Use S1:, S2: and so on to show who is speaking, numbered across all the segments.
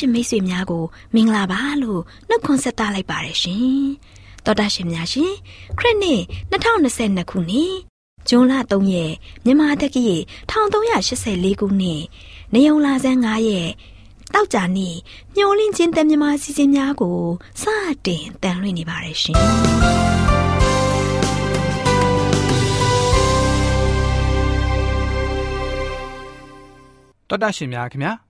S1: မှသောတာရှင်မိတ်ဆွေများကိုမင်္ဂလာပါလို့နှုတ်ခွန်းဆက်သလိုက်ပါတယ်ရှင်။သောတာရှင်များရှင်ခရစ်နှစ်2022ခုနှစ်ဇွန်လ3ရက်မြန်မာတက္ကီ1384ခုနှစ်နေုံလာဆန်း9ရက်တောက်ကြနေ့မျောလင်းချင်းတမြန်မာစီစဉ်များကိုစတင်တန်လွှင့်နေပါတယ်ရှင်။
S2: တော်တာရှင်များခင်ဗျာ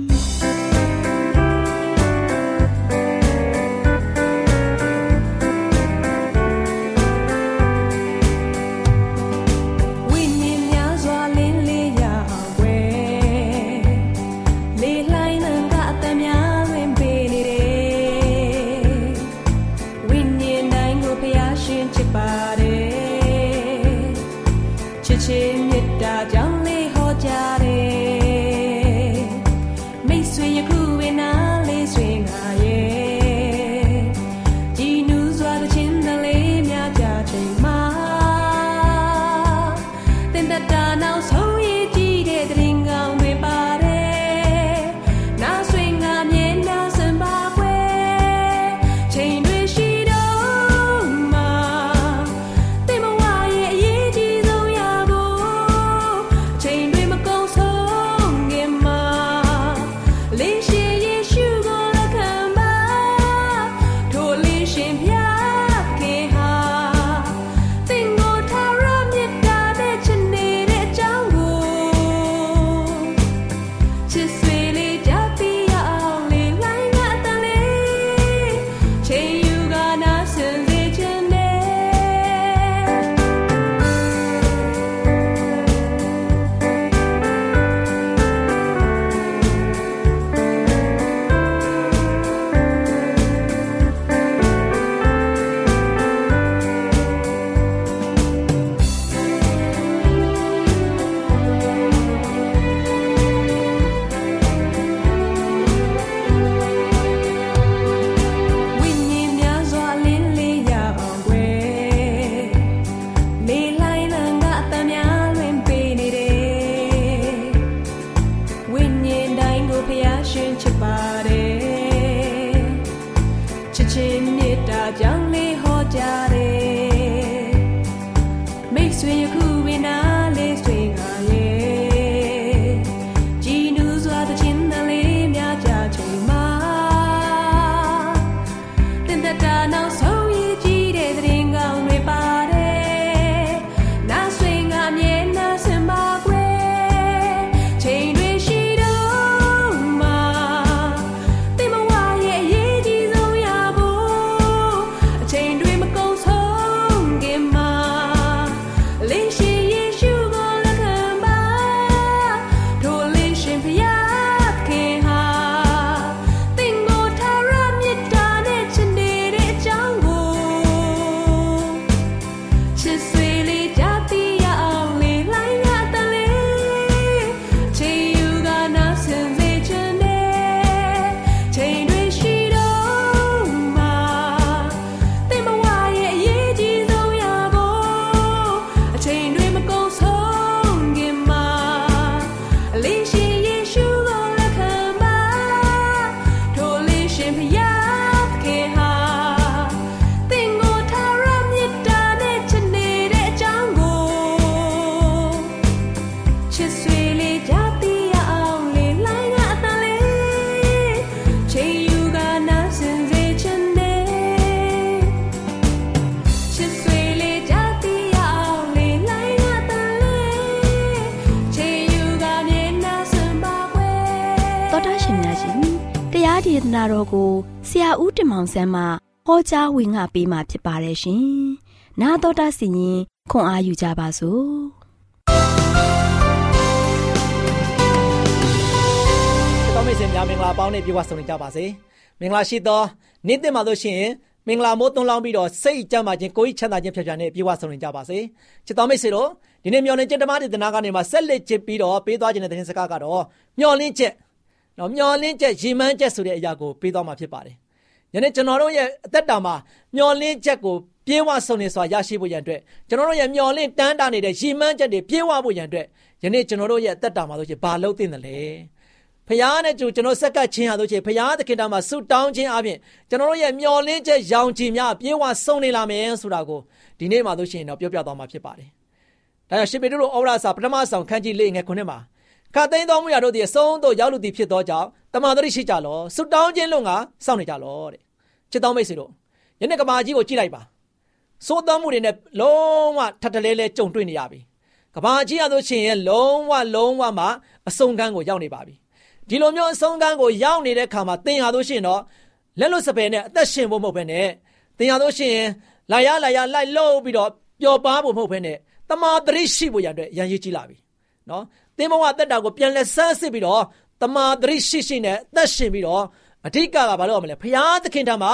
S1: ဒေသနာတော်ကိုဆ ရာဦးတင်မောင်ဆန်းမှဟောကြားဝင်ငါပေးมาဖြစ်ပါတယ်ရှင်။나တော်တာစီရင်ခွန်အားယူကြပါစို့။
S3: တောင်းမိတ် စဉ်များမင်္ဂလာပေါင်းနဲ့ပြေဝဆုံနေကြပါစေမင်္ဂလာရှိသောနေ့တင်မှာလို့ရှိရင်မင်္ဂလာမိုးသွန်းလောင်းပြီးတော့စိတ်ကြမ်းပါခြင်းကိုယ်ချမ်းသာခြင်းဖြတ်ဖြတ်နဲ့ပြေဝဆုံနေကြပါစေချစ်တော်မိတ်ဆွေတို့ဒီနေ့မျော်လင့်ချက်ဓမ္မဒေသနာကနေမှဆက်လက်ချစ်ပြီးတော့ပေးသွားခြင်းတဲ့သင်စကားကတော့မျော်လင့်ချက် နော်မျော်လင့်ချက်ရည်မှန်းချက်ဆိုတဲ့အရာကိုပေးသွားမှာဖြစ်ပါတယ်ယနေ့ကျွန်တော်တို့ရဲ့အသက်တာမှာမျော်လင့်ချက်ကိုပြေဝဆုံနေစွာရရှိဖို့ရန်အတွက်ကျွန်တော်တို့ရဲ့မျော်လင့်တန်းတာနေတဲ့ရည်မှန်းချက်တွေပြေဝဖို့ရန်အတွက်ယနေ့ကျွန်တော်တို့ရဲ့အသက်တာမှာဆိုရှင်ဘာလုပ်သင့်တယ်လဲဖရားနဲ့ကျွန်တော်ဆက်ကပ်ခြင်းဟာဆိုရှင်ဖရားသခင်တော်မှာဆုတောင်းခြင်းအပြင်ကျွန်တော်တို့ရဲ့မျော်လင့်ချက်ရောင်ချင်များပြေဝဆုံနေလာမယ်ဆိုတာကိုဒီနေ့မှာဆိုရှင်တော့ပြောပြသွားမှာဖြစ်ပါတယ်။ဒါကြောင့်ရှင်ပေတရုဩဝါဒစာပထမဆောင်ခန်းကြီးလေးငယ်ခုနှစ်မှာ ခတ်သိမ်းတော်မူရတို့သည်အဆုံးသို့ရောက်လူသည်ဖြစ်သောကြောင့်တမန်တော်ရှိကြလောဆုတောင်းခြင်းလုံးကစောင့်နေကြလောတဲ့ချစ်တော်မိတ်ဆွေတို့ယနေ့ကမာကြီးကိုကြည့်လိုက်ပါစိုးတော်မှုတွေနဲ့လုံးဝထပ်တလဲလဲကြုံတွေ့နေရပြီကဘာကြီးရဆိုရှင်ရဲ့လုံးဝလုံးဝမှအဆုံးကန်းကိုရောက်နေပါပြီဒီလိုမျိုးအဆုံးကန်းကိုရောက်နေတဲ့ခါမှာသင်ရလို့ရှိရင်တော့လက်လွတ်စပယ်နဲ့အသက်ရှင်ဖို့မဟုတ်ဘဲနဲ့သင်ရလို့ရှိရင်လာရလာရလိုက်လို့ပြီးတော့ပျော်ပါဖို့မဟုတ်ဘဲနဲ့တမာတရိရှိဖို့ရတဲ့ရန်ရည်ကြီးလာပြီနော် သင်ဘဝတက်တာကိုပြန်လက်ဆန်းစစ်ပြီးတော့တမာတရိရှိရှိနဲ့အသက်ရှင်ပြီးတော့အဓိကကဘာလို့ရမလဲဖရာသခင်ထံမှာ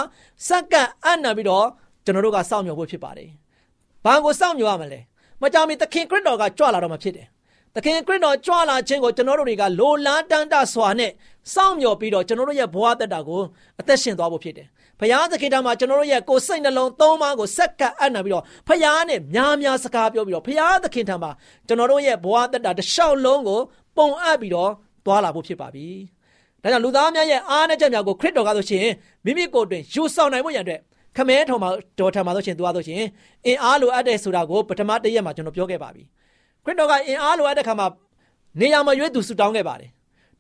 S3: စက္ကန့်အံ့နံပြီးတော့ကျွန်တော်တို့ကစောင့်မျှော်ဖို့ဖြစ်ပါတယ်။ဘာကိုစောင့်မျှော်ရမလဲ။မကြောင်မီသခင်ခရစ်တော်ကကြွလာတော့မှဖြစ်တယ်။သခင်ခရစ်တော်ကြွလာခြင်းကိုကျွန်တော်တို့တွေကလိုလားတမ်းတစွာနဲ့စောင့်မျှော်ပြီးတော့ကျွန်တော်တို့ရဲ့ဘဝတက်တာကိုအသက်ရှင်သွားဖို့ဖြစ်တယ်။ ဖရာသခင်ထံမှာကျွန်တော်တို့ရဲ့ကိုယ်စိတ်နှလုံးသုံးပါးကိုစက္ကန့်အံ့နံပြီးတော့ဖရာနဲ့များများစကားပြောပြီးတော့ဖရာသခင်ထံမှာကျွန်တော်တို့ရဲ့ဘဝတက်တာတစ်လျှောက်လုံးကိုပုံအပ်ပြီးတော့သွားလာဖို့ဖြစ်ပါပြီ။ဒါကြောင့်လူသားများရဲ့အားနဲ့ချက်များကိုခရစ်တော်ကဆိုရှင်မိမိကိုယ်တွင်ယူဆောင်နိုင်ဖို့ရန်အတွက်ခမဲထော်မှာတော်ထံမှာဆိုရှင်သူကဆိုရှင်အင်အားလိုအပ်တဲ့ဆိုတာကိုပထမတရက်မှာကျွန်တော်ပြောခဲ့ပါပြီခရစ်တော်ကအင်အားလိုအပ်တဲ့ခါမှာနေရာမှာရွေးသူဆူတောင်းခဲ့ပါတယ်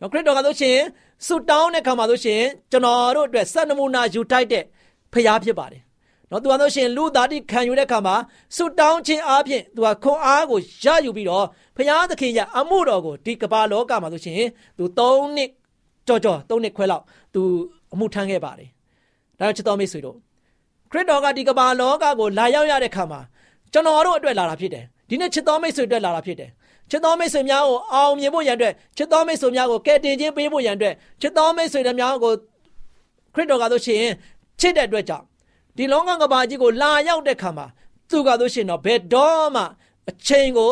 S3: နော်ခရစ်တော်ကဆိုရှင်ဆူတောင်းတဲ့ခါမှာဆိုရှင်ကျွန်တော်တို့အတွက်စံနမူနာယူထိုက်တဲ့ဖရားဖြစ်ပါတယ်နော်သူကဆိုရှင်လူသားတိခံယူတဲ့ခါမှာဆူတောင်းခြင်းအပြင်သူကခွန်အားကိုရယူပြီးတော့ဖရားသခင်ရဲ့အမှုတော်ကိုဒီကမ္ဘာလောကမှာဆိုရှင်သူ၃နှစ်ကြော်ကြော်သုံးနှစ်ခွဲလောက်သူအမှုထမ်းခဲ့ပါတယ်။ဒါကြောင့်ချစ်တော်မိတ်ဆွေတို့ခရစ်တော်ကဒီကမ္ဘာလောကကိုလာရောက်ရတဲ့ခါမှာကျွန်တော်တို့အတွက်လာတာဖြစ်တယ်။ဒီနေ့ချစ်တော်မိတ်ဆွေအတွက်လာတာဖြစ်တယ်။ ချစ်တော်မိတ်ဆွေများကိုအောင်မြင်ဖို့ရန်အတွက်ချစ်တော်မိတ်ဆွေများကိုကယ်တင်ခြင်းပေးဖို့ရန်အတွက်ချစ်တော်မိတ်ဆွေတွေများကိုခရစ်တော်ကဆိုရှင်ချစ်တဲ့အတွက်ကြောင့်ဒီလောကကဘာကြီးကိုလာရောက်တဲ့ခါမှာသူကဆိုရှင်တော့ဘယ်တော့မှအချိန်ကို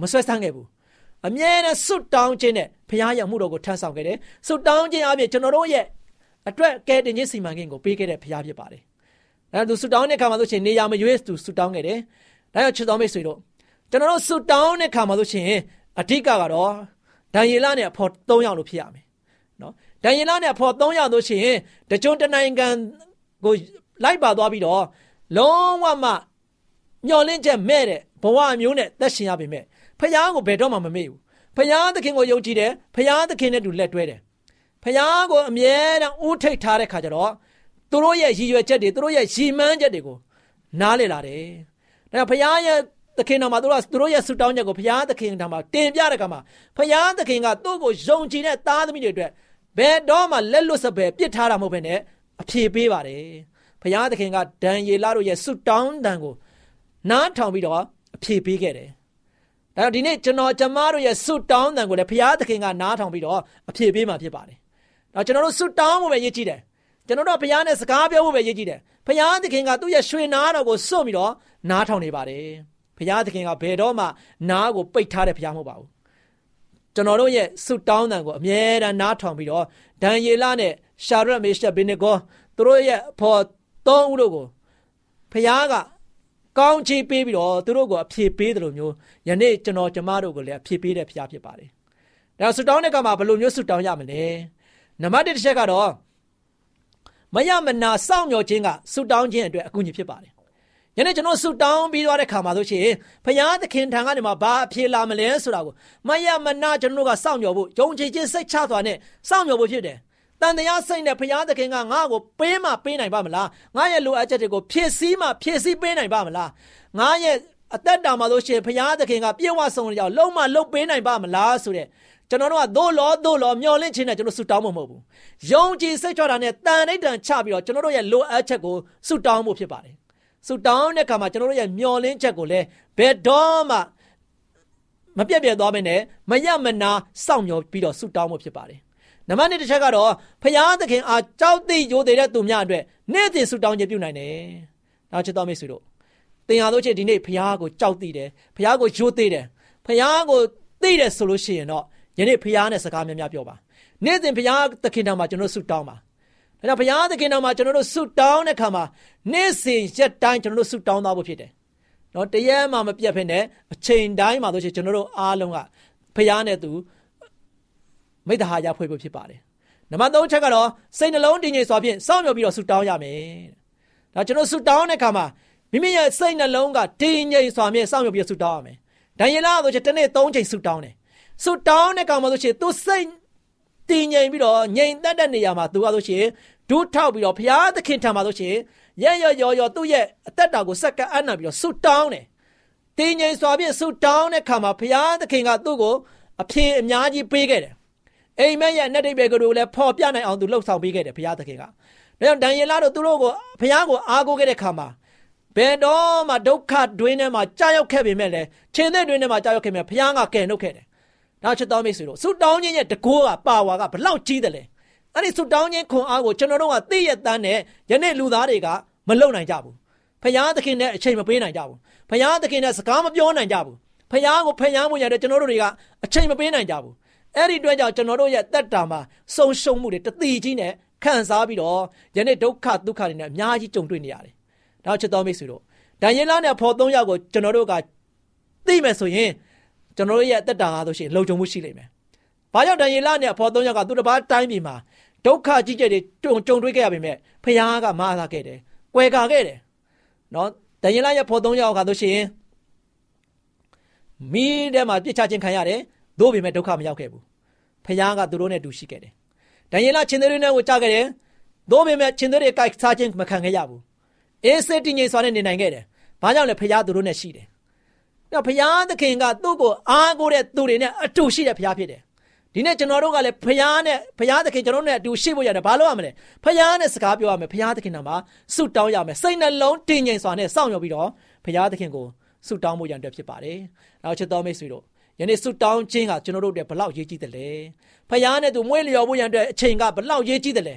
S3: မဆွဲဆန်းခဲ့ဘူးအမြဲတမ်းစွတ်တောင်းခြင်းနဲ့ဘုရားရဲ့မှုတော်ကိုထမ်းဆောင်ခဲ့တယ်။စွတ်တောင်းခြင်းအပြင်ကျွန်တော်တို့ရဲ့အတွက်ကဲတင်ခြင်းစီမံကိန်းကိုပေးခဲ့တဲ့ဘုရားဖြစ်ပါတယ်။ဒါသူစွတ်တောင်းတဲ့အခါမှာဆိုရှင်နေရာမရွေးသူစွတ်တောင်းခဲ့တယ်။ဒါကြောင့်ချစ်တော်မိတ်ဆွေတို့ ကျွန်တော်တို့စွတ်တောင်းတဲ့အခါမှာဆိုရှင်အဓိကကတော့ဒံယေလနဲ့အဖော်၃ယောက်လို့ဖြစ်ရမယ်။နော်ဒံယေလနဲ့အဖော်၃ယောက်လို့ရှိရင်တကြုံတနိုင်ငံကိုလိုက်ပါသွားပြီးတော့လုံးဝမှညှော်လင့်ချက်မဲ့တဲ့ဘဝမျိုးနဲ့သက်ရှင်ရပေမဲ့ဖယားကိုဘယ်တော့မှမမေ့ဘူးဖယားသခင်ကိုယုံကြည်တယ်ဖယားသခင်နဲ့တူလက်တွဲတယ်ဖယားကိုအမြဲတမ်းဦးထိတ်ထားတဲ့ခါကျတော့သူတို့ရဲ့ရည်ရွယ်ချက်တွေသူတို့ရဲ့ရည်မှန်းချက်တွေကိုနားလည်လာတယ်ဒါကြောင့်ဖယားရဲ့ သခင်တော်မှာသူတို့သူတို့ရဲ့ဆူတောင်းချက်ကိုဘုရားသခင်တော်မှာတင်ပြတဲ့ကမှာဘုရားသခင်ကသူ့ကိုယုံကြည်တဲ့သားသမီးတွေအတွက်ဘယ်တော့မှလက်လွတ်စပယ်ပြစ်ထားတာမဟုတ်ဘဲနဲ့အဖြေပေးပါတယ်ဘုရားသခင်ကဒံယေလတို့ရဲ့ဆူတောင်းတန်ကိုနားထောင်ပြီးတော့အဖြေပေးခဲ့တယ်ဒါကြောင့်ဒီနေ့ကျွန်တော်ကျမတို့ရဲ့ဆုတောင်းတန်ကိုလည်းဘုရားသခင်ကနားထောင်ပြီးတော့အဖြေပေးမှာဖြစ်ပါတယ်။တော့ကျွန်တော်တို့ဆုတောင်းဖို့ပဲရည်ကြည်တယ်။ကျွန်တော်တို့ဘုရားနဲ့စကားပြောဖို့ပဲရည်ကြည်တယ်။ဘုရားသခင်ကသူ့ရဲ့ရွှေနာတော်ကိုစွန့်ပြီးတော့နားထောင်နေပါတယ်။ ဘုရားသခင်ကဘယ်တော့မှနားကိုပိတ်ထားတဲ့ဘုရားမဟုတ်ပါဘူး။ကျွန်တော်တို့ရဲ့ဆုတောင်းတန်ကိုအမြဲတမ်းနားထောင်ပြီးတော့ဒံယေလနဲ့ရှာရတ်မေရှက်ဘိနေဂောသူတို့ရဲ့အဖော်သုံးဦးတို့ကိုဘုရားကကောင်းချီးပေးပြီးတော့သူတို့ကိုအဖြေပေးတယ်လို့မျိုးယနေ့ကျွန်တော်ကျမတို့ကိုလည်းအဖြေပေးတဲ့ဖရားဖြစ်ပါတယ်။ဒါဆူတောင်းတဲ့ကမှာဘယ်လိုမျိုးဆူတောင်းရမလဲ။နံပါတ်1တစ်ချက်ကတော့မယမနာစောင့်မျှော်ခြင်းကဆူတောင်းခြင်းအတွက်အကူအညီဖြစ်ပါတယ်။ ယနေ့ကျွန်တော်ဆူတောင်းပြီးသွားတဲ့ခါမှာဆိုရှင်ဖရားသခင်ထံကနေမှဘာအဖြေလာမလဲဆိုတာကိုမယမနာကျွန်တော်တို့ကစောင့်မျှော်ဖို့ယုံကြည်ခြင်းစိတ်ချစွာနဲ့စောင့်မျှော်ဖို့ဖြစ်တယ်။တန်တရားစိတ်နဲ့ဘုရားသခင်ကငါ့ကိုပေးမှပေးနိုင်ပါမလားငါရဲ့လိုအပ်ချက်တွေကိုဖြည့်ဆည်းမှဖြည့်ဆည်းပေးနိုင်ပါမလားငါရဲ့အသက်တာမှာလို့ရှိရင်ဘုရားသခင်ကပြေဝဆုံးကြောင်လုံးမလုံးပေးနိုင်ပါမလားဆိုတဲ့ကျွန်တော်တို့ကသို့လောသို့လောမျောလင့်ခြင်းနဲ့ကျွန်တော်ဆုတောင်းမှာမဟုတ်ဘူးယုံကြည်စိတ်ချတာနဲ့တန်ဋိဌံချပြီးတော့ကျွန်တော်တို့ရဲ့လိုအပ်ချက်ကိုဆုတောင်းဖို့ဖြစ်ပါတယ် ဆုတောင်းတဲ့အခါမှာကျွန်တော်တို့ရဲ့မျောလင့်ချက်ကိုလည်းဘယ်တော့မှမပြတ်ပြတ်သွားမနဲ့မရမနာစောင့်မျှော်ပြီးတော့ဆုတောင်းဖို့ဖြစ်ပါတယ်နံပါတ်1တစ်ချက်ကတော့ဖရာသခင်အားကြောက်သိရိုသေတဲ့သူများအတွက်နေ့စဉ်ဆုတောင်းခြင်းပြုနိုင်တယ်။နောက်ချစ်တော်မိတ်ဆွေတို့သင်ဟာတို့ချင်းဒီနေ့ဖရာကိုကြောက်သိတယ်ဖရာကိုရိုသေတယ်ဖရာကိုသိတယ်ဆိုလို့ရှိရင်တော့ယနေ့ဖရာနဲ့စကားများများပြောပါ။နေ့စဉ်ဖရာသခင်တော်မှာကျွန်တော်ဆုတောင်းပါ။ ဒါကြောင့်ဘုရားသခင်တော်မှာကျွန်တော်တို့ဆုတောင်းတဲ့ခါမှာနေ့စဉ်ရက်တိုင်းကျွန်တော်တို့ဆုတောင်းသားဖို့ဖြစ်တယ်။နော်တရက်မှမပြတ်ဖြစ်နဲ့အချိန်တိုင်းမှာဆိုရှင်ကျွန်တော်တို့အားလုံးကဘုရားနဲ့သူမိတ္တဟာရဖွဲ့ဖို့ဖြစ်ပါတယ်။နံပါတ်3ချက်ကတော့စိတ်နှလုံးတည်ငြိမ်စွာဖြင့်စောင့်မျှော်ပြီးတော့ဆုတောင်းရမယ်။ဒါကျွန်တော်ဆုတောင်းတဲ့အခါမှာမိမိရဲ့စိတ်နှလုံးကတည်ငြိမ်စွာဖြင့်စောင့်မျှော်ပြီးဆုတောင်းရမယ်။ဒံယေလဆိုချင်တစ်နေ့3ချိန်ဆုတောင်းတယ်။ဆုတောင်းတဲ့အခါမှာဆိုရှင်သူစိတ်တည်ငြိမ်ပြီးတော့ငြိမ်သက်တဲ့နေရာမှာသူကဆိုရှင် ဒူးထောက်ပြီးတော့ဘုရားသခင်ထံမှာဆိုရှင်ရရရော်ရော်သူ့ရဲ့အသက်တာကိုစက္ကအနံ့ပြီးတော့ဆုတောင်းတယ်။တည်ငြိမ်စွာဖြင့်ဆုတောင်းတဲ့အခါမှာဘုရားသခင်ကသူ့ကိုအဖြေအများကြီးပေးခဲ့တယ်။အိမ်မက်ရဲ့အနက်ဒိဗေကတို့လည်းဖော်ပြနိုင်အောင်သူလှုပ်ဆောင်ပေးခဲ့တယ်ဘုရားသခင်က။ဒါကြောင့်ဒံယေလတို့သူတို့ကိုဘုရားကိုအားကိုးခဲ့တဲ့အခါမှာဘယ်တော့မှဒုက္ခတွင်းထဲမှာကြာရောက်ခဲ့ပေမဲ့လည်းခြေသက်တွင်းထဲမှာကြာရောက်ခဲ့မြဲဘုရားကကယ်နှုတ်ခဲ့တယ်။နောက်ချက်တော်မိတ်ဆွေတို့ဆုတောင်းခြင်းရဲ့တကိုးကပါဝါကဘလောက်ကြီးတယ်လဲ။ အဲ့ဒီဆုတောင်းခြင်းခွန်အားကိုကျွန်တော်တို့ကသိရတမ်းနဲ့ယနေ့လူသားတွေကမလုံနိုင်ကြဘူး။ဖယားသခင်နဲ့အချိန်မပေးနိုင်ကြဘူး။ဖယားသခင်နဲ့စကားမပြောနိုင်ကြဘူး။ဖယားကိုဖယားမှုရတဲ့ကျွန်တော်တို့တွေကအချိန်မပေးနိုင်ကြဘူး။အဲ့ဒီအတွက်ကြောင့်ကျွန်တော်တို့ရဲ့တက်တာမှာဆုံရှုံမှုတွေတတိကြီးနဲ့ခံစားပြီးတော့ယနေ့ဒုက္ခဒုက္ခတွေနဲ့အများကြီးကြုံတွေ့နေရတယ်။ဒါချစ်တော်မိတ်ဆွေတို့ဒံယေလနဲ့ဖော်သုံးယောက်ကိုကျွန်တော်တို့ကသိမယ်ဆိုရင်ကျွန်တော်တို့ရဲ့တက်တာဟာဆိုရှင်လုံခြုံမှုရှိလိမ့်မယ်။ ဘာကြောင့်ဒံယေလနဲ့ဖော်သုံးယောက်ကသူတစ်ပါးတိုင်းပြည်မှာဒုက္ခကြီးကျယ်တွေကြုံကြုံတွေ့ခဲ့ရပေမဲ့ဖခင်ကမအားသာခဲ့တယ်။ကွယ်ကာခဲ့တယ်။နော်ဒံယေလရဲ့ဖော်သုံးယောက်ကဆိုရှင်မိထဲမှာပြစ်ချခြင်းခံရတယ်။သို့ပေမဲ့ဒုက္ခမရောက်ခဲ့ဘူး။ဖခင်ကသူတို့နဲ့တူရှိခဲ့တယ်။ဒံယေလချင်းတွေနဲ့ကိုကြားခဲ့တယ်။သို့ပေမဲ့ချင်းတွေကိုက်စားခြင်းမခံခဲ့ရဘူး။အေးစစ်တည်ငြိမ်စွာနဲ့နေနိုင်ခဲ့တယ်။ဘာကြောင့်လဲဖခင်သူတို့နဲ့ရှိတယ်။အဲ့ဘုရားသခင်ကသူ့ကိုအားကိုးတဲ့သူတွေနဲ့အတူရှိတဲ့ဘုရားဖြစ်တယ် ဒီနေ့ကျွန်တော်တို့ကလည်းဖယားနဲ့ဖယားသခင်ကျွန်တော်တို့နဲ့အတူရှိဖို့ရတယ်ဘာလို့ရမလဲဖယားနဲ့စကားပြောရမယ်ဖယားသခင်နာမှာဆုတောင်းရမယ်စိတ်နှလုံးတည်ငြိမ်စွာနဲ့စောင့်မျှော်ပြီးတော့ဖယားသခင်ကိုဆုတောင်းဖို့ရန်အတွက်ဖြစ်ပါတယ်နောက်ချစ်တော်မိတ်ဆွေတို့ယနေ့ဆုတောင်းခြင်းကကျွန်တော်တို့အတွက်ဘလောက်ရေးကြီးတယ်လဲဖယားနဲ့သူမွေးလျော်ဖို့ရန်အတွက်အချိန်ကဘလောက်ရေးကြီးတယ်လဲ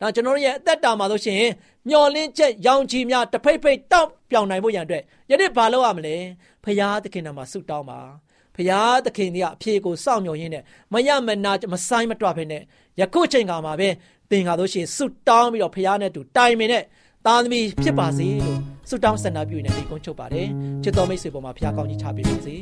S3: ဒါကျွန်တော်တို့ရဲ့အသက်တာမှာဆိုရှင်မျော်လင့်ချက်ရောင်ချီများတဖိတ်ဖိတ်တောက်ပြောင်နိုင်ဖို့ရန်အတွက်ယနေ့ဘာလုပ်ရမလဲဖယားသခင်နာမှာဆုတောင်းပါ ဖရာသခင်ကြီးကအဖြေကိုစောင့်မျှော်ရင်းနဲ့မရမနာမဆိုင်မတွဖဲနဲ့ယခုချိန်ကမှာပဲသင်္ကာတို့ရှိဆုတောင်းပြီးတော့ဖရာနဲ့တူတိုင်ပင်နဲ့သားသမီးဖြစ်ပါစေလို့ဆုတောင်းဆန္ဒပြုနေတယ်ဒီကုန်းချုပ်ပါတယ်ချစ်တော်မိတ်ဆွေပေါ်မှာဖရာကောင်းကြီးချပေးပါစေ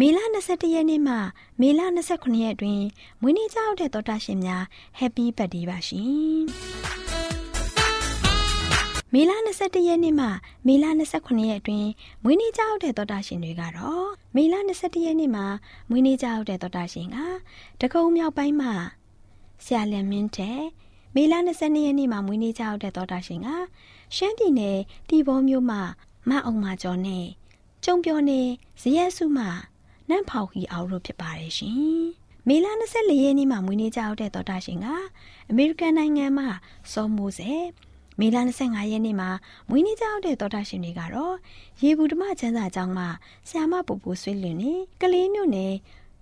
S4: မေလ21ရက်နေ့မှမေလ29ရက်အတွင်းမွေးနေ့ကြောက်တဲ့သောတာရှင်များ Happy Birthday ပါရှင်။မေလ21ရက်နေ့မှမေလ29ရက်အတွင်းမွေးနေ့ကြောက်တဲ့သောတာရှင်တွေကတော့မေလ21ရက်နေ့မှာမွေးနေ့ကြောက်တဲ့သောတာရှင်ကတကုံမြောက်ပိုင်းမှာဆရာလင်မင်းတဲ့မေလ22ရက်နေ့မှာမွေးနေ့ကြောက်တဲ့သောတာရှင်ကရှမ်းပြည်နယ်တီဘောမြို့မှာမအောင်မကျော်နဲ့ကျုံပြောနယ်ဇရက်စုမှာ နန့်ဖောက်ခီအောင်လို့ဖြစ်ပါတယ်ရှင်။မေလ24ရက်နေ့မှာမွေးနေ့ကြောက်တဲ့တော်တာရှင်ကအမေရိကန်နိုင်ငံမှာစောမိုးစေမေလ25ရက်နေ့မှာမွေးနေ့ကြောက်တဲ့တော်တာရှင်တွေကတော့ရေဘူးဓမ္မချမ်းသာကျောင်းမှာဆ iam ပူပူဆွေးလင်းနေကလေးမျိုးနဲ့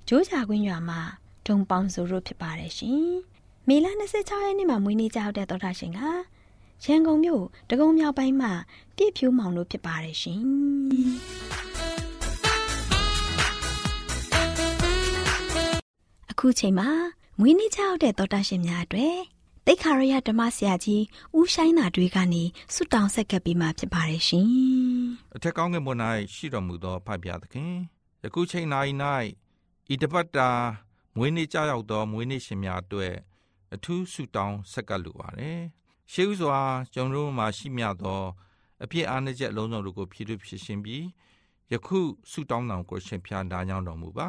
S4: ဂျိုးချာကွင်းရွာမှာဒုံပေါင်းစုတို့ဖြစ်ပါတယ်ရှင်။မေလ26ရက်နေ့မှာမွေးနေ့ကြောက်တဲ့တော်တာရှင်ကရန်ကုန်မြို့တကုံမြောက်ပိုင်းမှာပြည့်ဖြိုးမောင်တို့ဖြစ်ပါတယ်ရှင်။ အခုချိန်မှာ
S5: မွေးနေ့ကြောက်တဲ့တော်တာရှင်များအတွက်တိတ်ခါရရဓမ္မဆရာကြီးဦးဆိုင်သာတွေကနေဆုတောင်းဆက်ကပ်ပြီးမှဖြစ်ပါတယ်ရှင်။
S6: အထက်ကောင်းကင်ဘုံ၌ရှိတော်မူသောဖဖျားသခင်ယခုချိန်၌၌ဤတပတ်တာမွေးနေ့ကြောက်သောမွေးနေ့ရှင်များအတွက်အထူးဆုတောင်းဆက်ကပ်လိုပါတယ်။ရှေးဥစွာကျွန်တော်တို့မှာရှိမြသောအပြစ်အားနည်းချက်အလုံးစုံတို့ကိုဖြည့်ဖြည့်ရှင်းပြီးယခုဆုတောင်းတော်ကိုရှင်ဖျားနားကြောင်းတော်မူပါ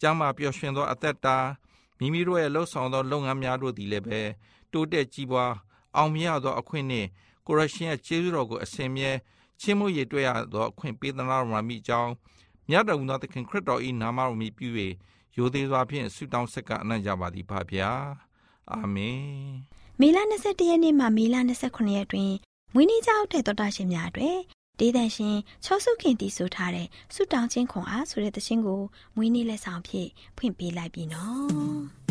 S6: ကျမ်းမာပျော်ရွှင်သောအသက်တာမိမိတို့ရဲ့လှုပ်ဆောင်သောလုပ်ငန်းများတို့သည်လည်းပဲတိုးတက်ကြီးပွားအောင်မြတ်သောအခွင့်နှင့်ကိုရရှင်ရဲ့ကျေးဇူးတော်ကိုအစဉ်မြဲချင်းမှုရတွေ့ရသောအခွင့်ပေးသနာတော်မှာမိကြောင်းမြတ်တော်မူသောသခင်ခရစ်တော်၏နာမတော်မြည်ပြု၍ရိုသေစွာဖြင့်ဆုတောင်းဆက်ကအနံ့ကြပါသည်ပါဗျာအာမင်
S5: မေလ21ရက်နေ့မှမေလ29ရက်တွင်မွေးနေ့ကြောက်တဲ့တော်တာရှင်များအတွက် ဒေသရှင်ချောစုခင်တီဆိုထားတဲ့ဆုတောင်းခြင်းခွန်အားဆိုတဲ့သင်းကိုမွေးနေ့လက်ဆောင်ဖြင့်ဖွင့်ပေးလိုက်ပြီနော်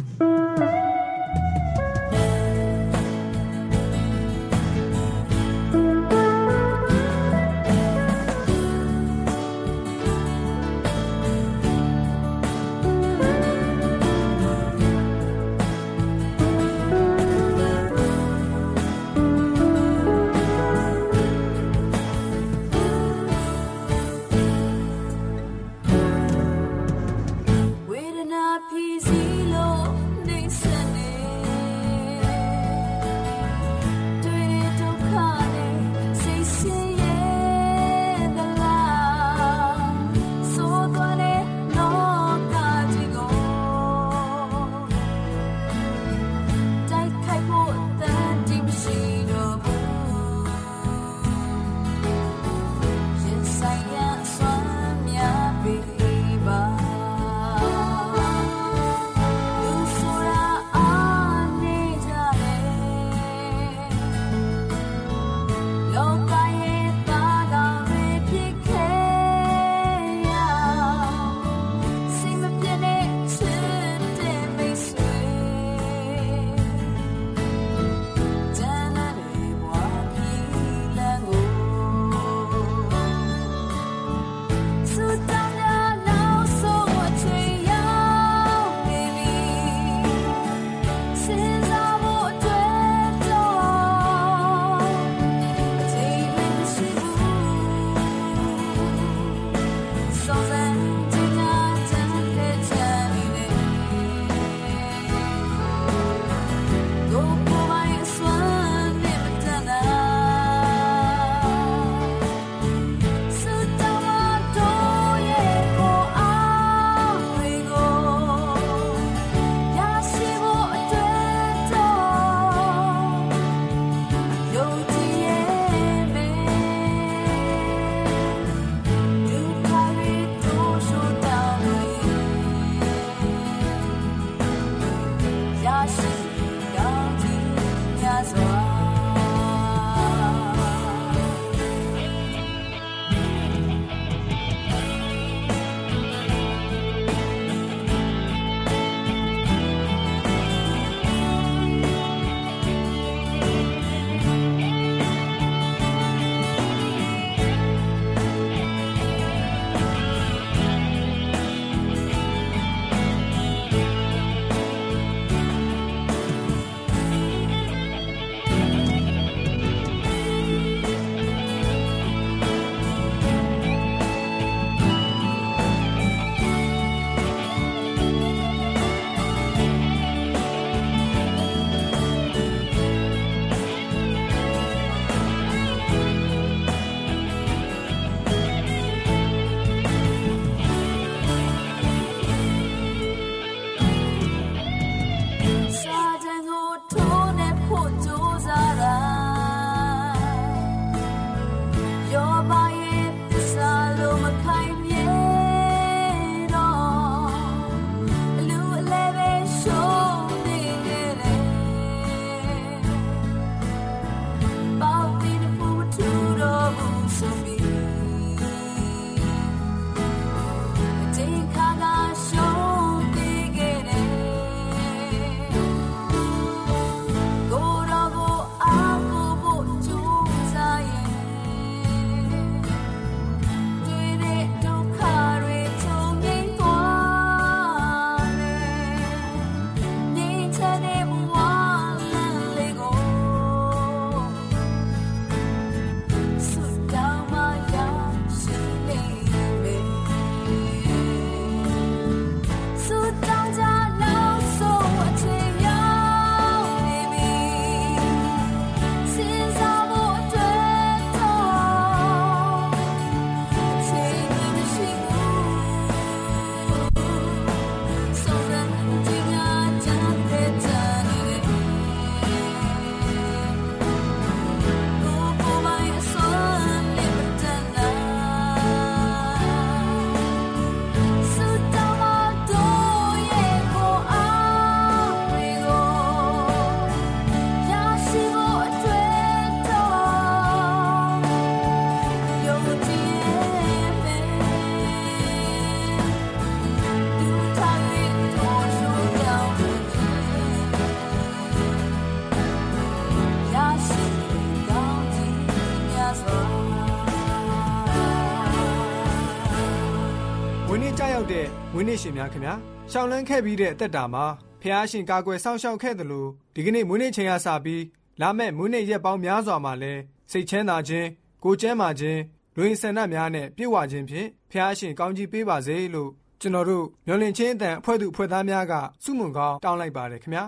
S2: ရှင်များခင်ဗျာရှောင်းလန်းခဲ့ပြီးတဲ့အသက်တာမှာဖះရှင်ကာကွယ်ဆောင်ရှောက်ခဲ့တယ်လို့ဒီကနေ့မွေးနေ့ချိန်ရစပြီးလာမဲ့မွေးနေ့ရက်ပေါင်းများစွာမှာလဲစိတ်ချမ်းသာခြင်းကိုကျမ်းမာခြင်းလူရင်းဆန္ဒများနဲ့ပြည့်ဝခြင်းဖြင့်ဖះရှင်ကောင်းကြီးပေးပါစေလို့ကျွန်တော်တို့မျော်လင့်ခြင်းအတန်အဖွဲ့သူအဖွဲ့သားများကစုမုံကောင်းတောင်းလိုက်ပါတယ်ခင်ဗျာ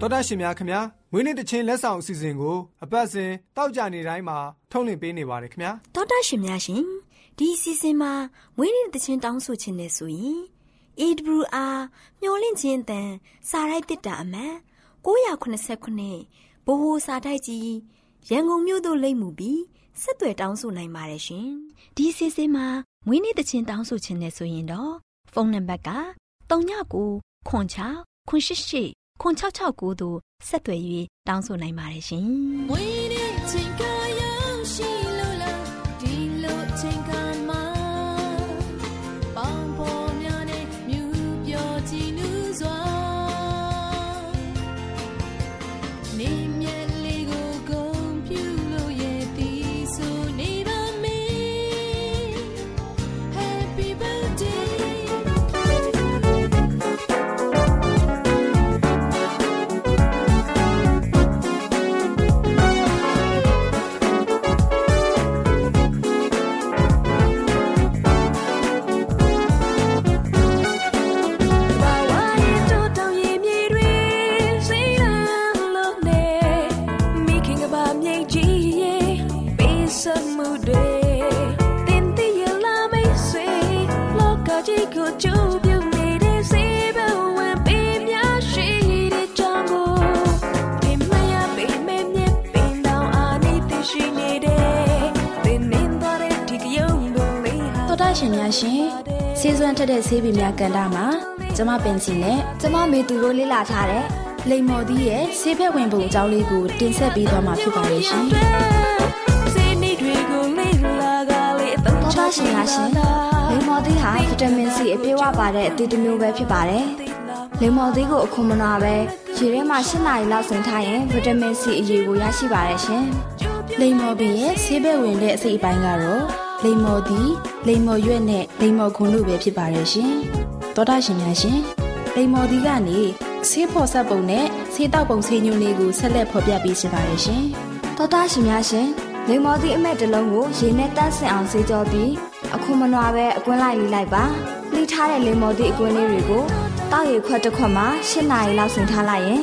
S2: တော်တာရှင်များခင်ဗျာမွေးနေ့တချင်းလက်ဆောင်အစီအစဉ်ကိုအပတ်စဉ်တောက်ကြနေတိုင်းမှာထုတ်လွှင့်ပေးနေပါတယ်ခင်ဗျာ
S4: တော်တာရှင်များရှင်ဒီအစီအစဉ်မှာမွေးနေ့တချင်းတောင်းဆိုခြင်းနဲ့ဆိုရင် AWR မျော်လင့်ခြင်းတန်စာရိုက်တစ်တာအမှန်989ဘိုဟိုစာတိုက်ကြီးရန်ကုန်မြို့သို့လိမ့်မှုပြီးဆက်သွယ်တောင်းဆိုနိုင်ပါတယ်ရှင်ဒီအစီအစဉ်မှာမွေးနေ့တချင်းတောင်းဆိုခြင်းနဲ့ဆိုရင်တော့ဖုန်းနံပါတ်က39ခွန်6ခွန်88ခွန်669တို့ဆက်သွယ်၍တောင်းဆိုနိုင်ပါတယ်ရှင်။
S1: မွေးနေ့ချင်းကရောက်
S7: များကန်တာမှာကျမပင်စီနဲ့
S8: ကျမမေသူတို့လေ့လာထားတဲ့
S7: လိမ္မော်သီးရဲ့ဆေးဖက်ဝင်ပုံအကြောင်းလေးကိုတင်ဆက်ပေးသွားမှာဖြစ်ပါရဲ့ရှင်။ဆေးနည်းတွေကိုလေ့လာ
S8: ကလေးအသုံးချရှင်ရရှင်။လိမ္မော်သီးဟာဗီတာမင်စီအပြည့်အဝပါတဲ့အသီးတစ်မျိုးပဲဖြစ်ပါတယ်။လိမ္မော်သီးကိုအခွန်မနာပဲရေထဲမှာ၈နာရီလောက်စိမ်ထားရင်ဗီတာမင်စီအရေးကိုရရှိပါတယ်ရှင်။
S7: လိမ္မော်ပင်ရဲ့ဆေးဘက်ဝင်တဲ့အစိတ်အပိုင်းကတော့ လိမ္မော်သည်လိမ္မော်ရွက်နဲ့လိမ္မော်ခွန်တို့ပဲဖြစ်ပါတယ်ရှင်။သောတာရှင်များရှင်လိမ္မော်သည်ကနေဆေးဖော်ဆက်ပုံနဲ့ဆေးတောက်ပုံဆေးညွှန်းလေးကိုဆက်လက်ဖော်ပြပေးချင်ပါတယ်ရှင်။
S8: သောတာရှင်များရှင်လိမ္မော်သည်အမက်တစ်လုံးကိုရေနဲ့တန့်စင်အောင်ဆေးကြောပြီးအခုမနွားပဲအကွင်းလိုက်လေးလိုက်ပါ။လှိထားတဲ့လိမ္မော်သည်အကွင်းလေးတွေကိုတောက်ရခွက်တစ်ခွက်မှာ၈နာရီလောက်ဆင်ထားလိုက်ရင်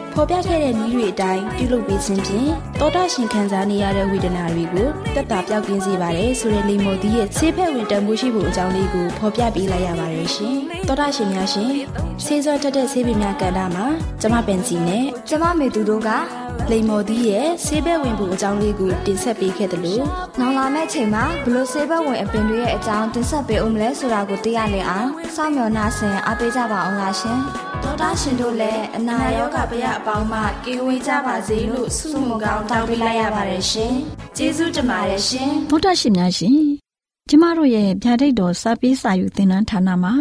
S7: ဖော်ပြခဲ့တဲ့နည်းတွေအတိုင်းပြုလုပ်ပေးခြင်းဖြင့်တောတာရှင်ခံစားနေရတဲ့ဝေဒနာတွေကိုတက်တာပြောက်ကင်းစေပါတယ်ဆိုတဲ့လိမ္မော်သီးရဲ့ဆေးဖက်ဝင်တန်ဖိုးရှိဖို့အကြောင်းလေးကိုဖော်ပြပေးလိုက်ရပါတယ်ရှင်။တောတာရှင်များရှင်ဆေးစောတက်တဲ့ဆေးပင်များကဏ္ဍမှာကျမပင်စီနဲ့
S8: ကျမမေသူတို့က
S7: လိမ္မော်သီးရဲ့ဆေးဘက်ဝင်ဖို့အကြောင်းလေးကိုတင်ဆက်ပေးခဲ့တယ်လို့
S8: နောက်လာမယ့်ချိန်မှာဘလို့ဆေးဘက်ဝင်အပင်တွေရဲ့အကြောင်းတင်ဆက်ပေးဦးမလဲဆိုတာကိုသိရလင်အောင်စောင့်မျှော်နှာဆင်အားပေးကြပါအောင်လားရှင်ဒေါက်တာရှင်တို့လည်းအနာရောဂါပရအပေါင်းမှကင်းဝေးကြပါစေလို့ဆုမွန်ကောင်းတောင်းပေးလိုက်ရပါတယ်ရှင်ကျေးဇူးတင်ပါတယ်ရှင်
S4: ဒေါက်တာရှင်များရှင်ကျမတို့ရဲ့ဗျာဒိတ်တော်စပေးစာယူသင်တန်းဌာနမှာ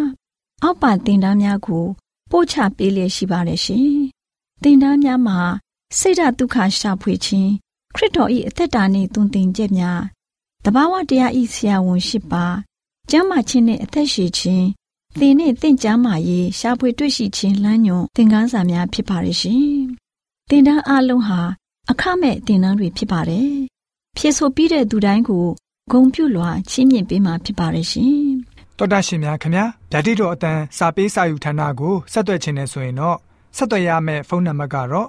S4: အောက်ပါသင်တန်းများကိုပို့ချပေးလျက်ရှိပါတယ်ရှင်သင်တန်းများမှာ စိတ်ဓာတ်ဒုက္ခရှာဖွေခြင်းခရစ်တော်၏အသက်တာနှင့်တုန်တင်ကြများတဘာဝတရားဤဆရာဝန်ရှိပါကျမ်းမာခြင်းနှင့်အသက်ရှည်ခြင်းသင်နှင့်တင့်ကြမာရေးရှာဖွေတွေ့ရှိခြင်းလမ်းညွန်သင်ခန်းစာများဖြစ်ပါရဲ့ရှင်သင်တန်းအလုံးဟာအခမဲ့သင်တန်းတွေဖြစ်ပါတယ်ဖြစ်ဆိုပြီးတဲ့သူတိုင်းကိုဂုံပြုလွှာချီးမြှင့်ပေးမှာဖြစ်ပါရဲ့ရှင်
S2: တော်တာရှင်များခင်ဗျာဓာတိတော်အတန်းစာပေးစာယူဌာနကိုဆက်သွယ်ခြင်းနဲ့ဆိုရင်တော့ဆက်သွယ်ရမယ့်ဖုန်းနံပါတ်ကတော့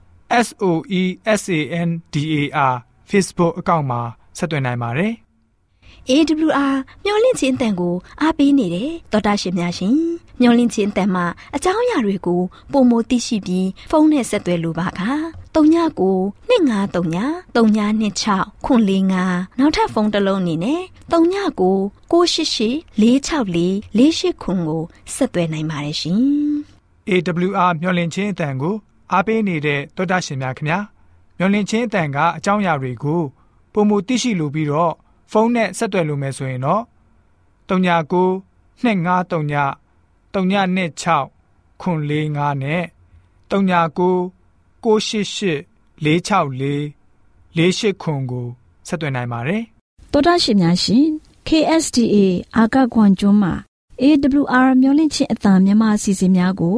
S2: S O E S A N D A R Facebook အကောင့်မှာဆက်သွင်းနိုင်ပါတယ်
S4: AWR မျော်လင့်ခြင်းအတန်ကိုအားပေးနေတယ်တော်တာရှင်များရှင်မျော်လင့်ခြင်းအတန်မှာအကြောင်းအရာတွေကိုပုံမသိရှိပြီးဖုန်းနဲ့ဆက်သွယ်လိုပါက39ကို2939 3926ခွန်45နောက်ထပ်ဖုန်းတစ်လုံးအနေနဲ့39ကို688 664 48ခွန်ကိုဆက်သွယ်နိုင်ပါတယ်ရှင်
S2: AWR မျော်လင့်ခြင်းအတန်ကို အားပေးနေတဲ့တောတာရှင်များခင်ဗျာမျော်လင့်ခြင်းအတန်ကအကြောင်းအရာတွေကိုပုံမသိရှိလိုပြီးတော့ဖုန်းနဲ့ဆက်သွယ်လို့မယ်ဆိုရင်တော့39 253 326ခွန်45နဲ့39 688 464 48ခွန်ကိုဆက်သွင်းနိုင်ပါတယ်
S9: တော်တာရှင်များရှင် KSTA အာကခွန်ကျွန်းမှာ AWR မျိုးလင့်ချင်းအတံမြန်မာအစီအစဉ်များကို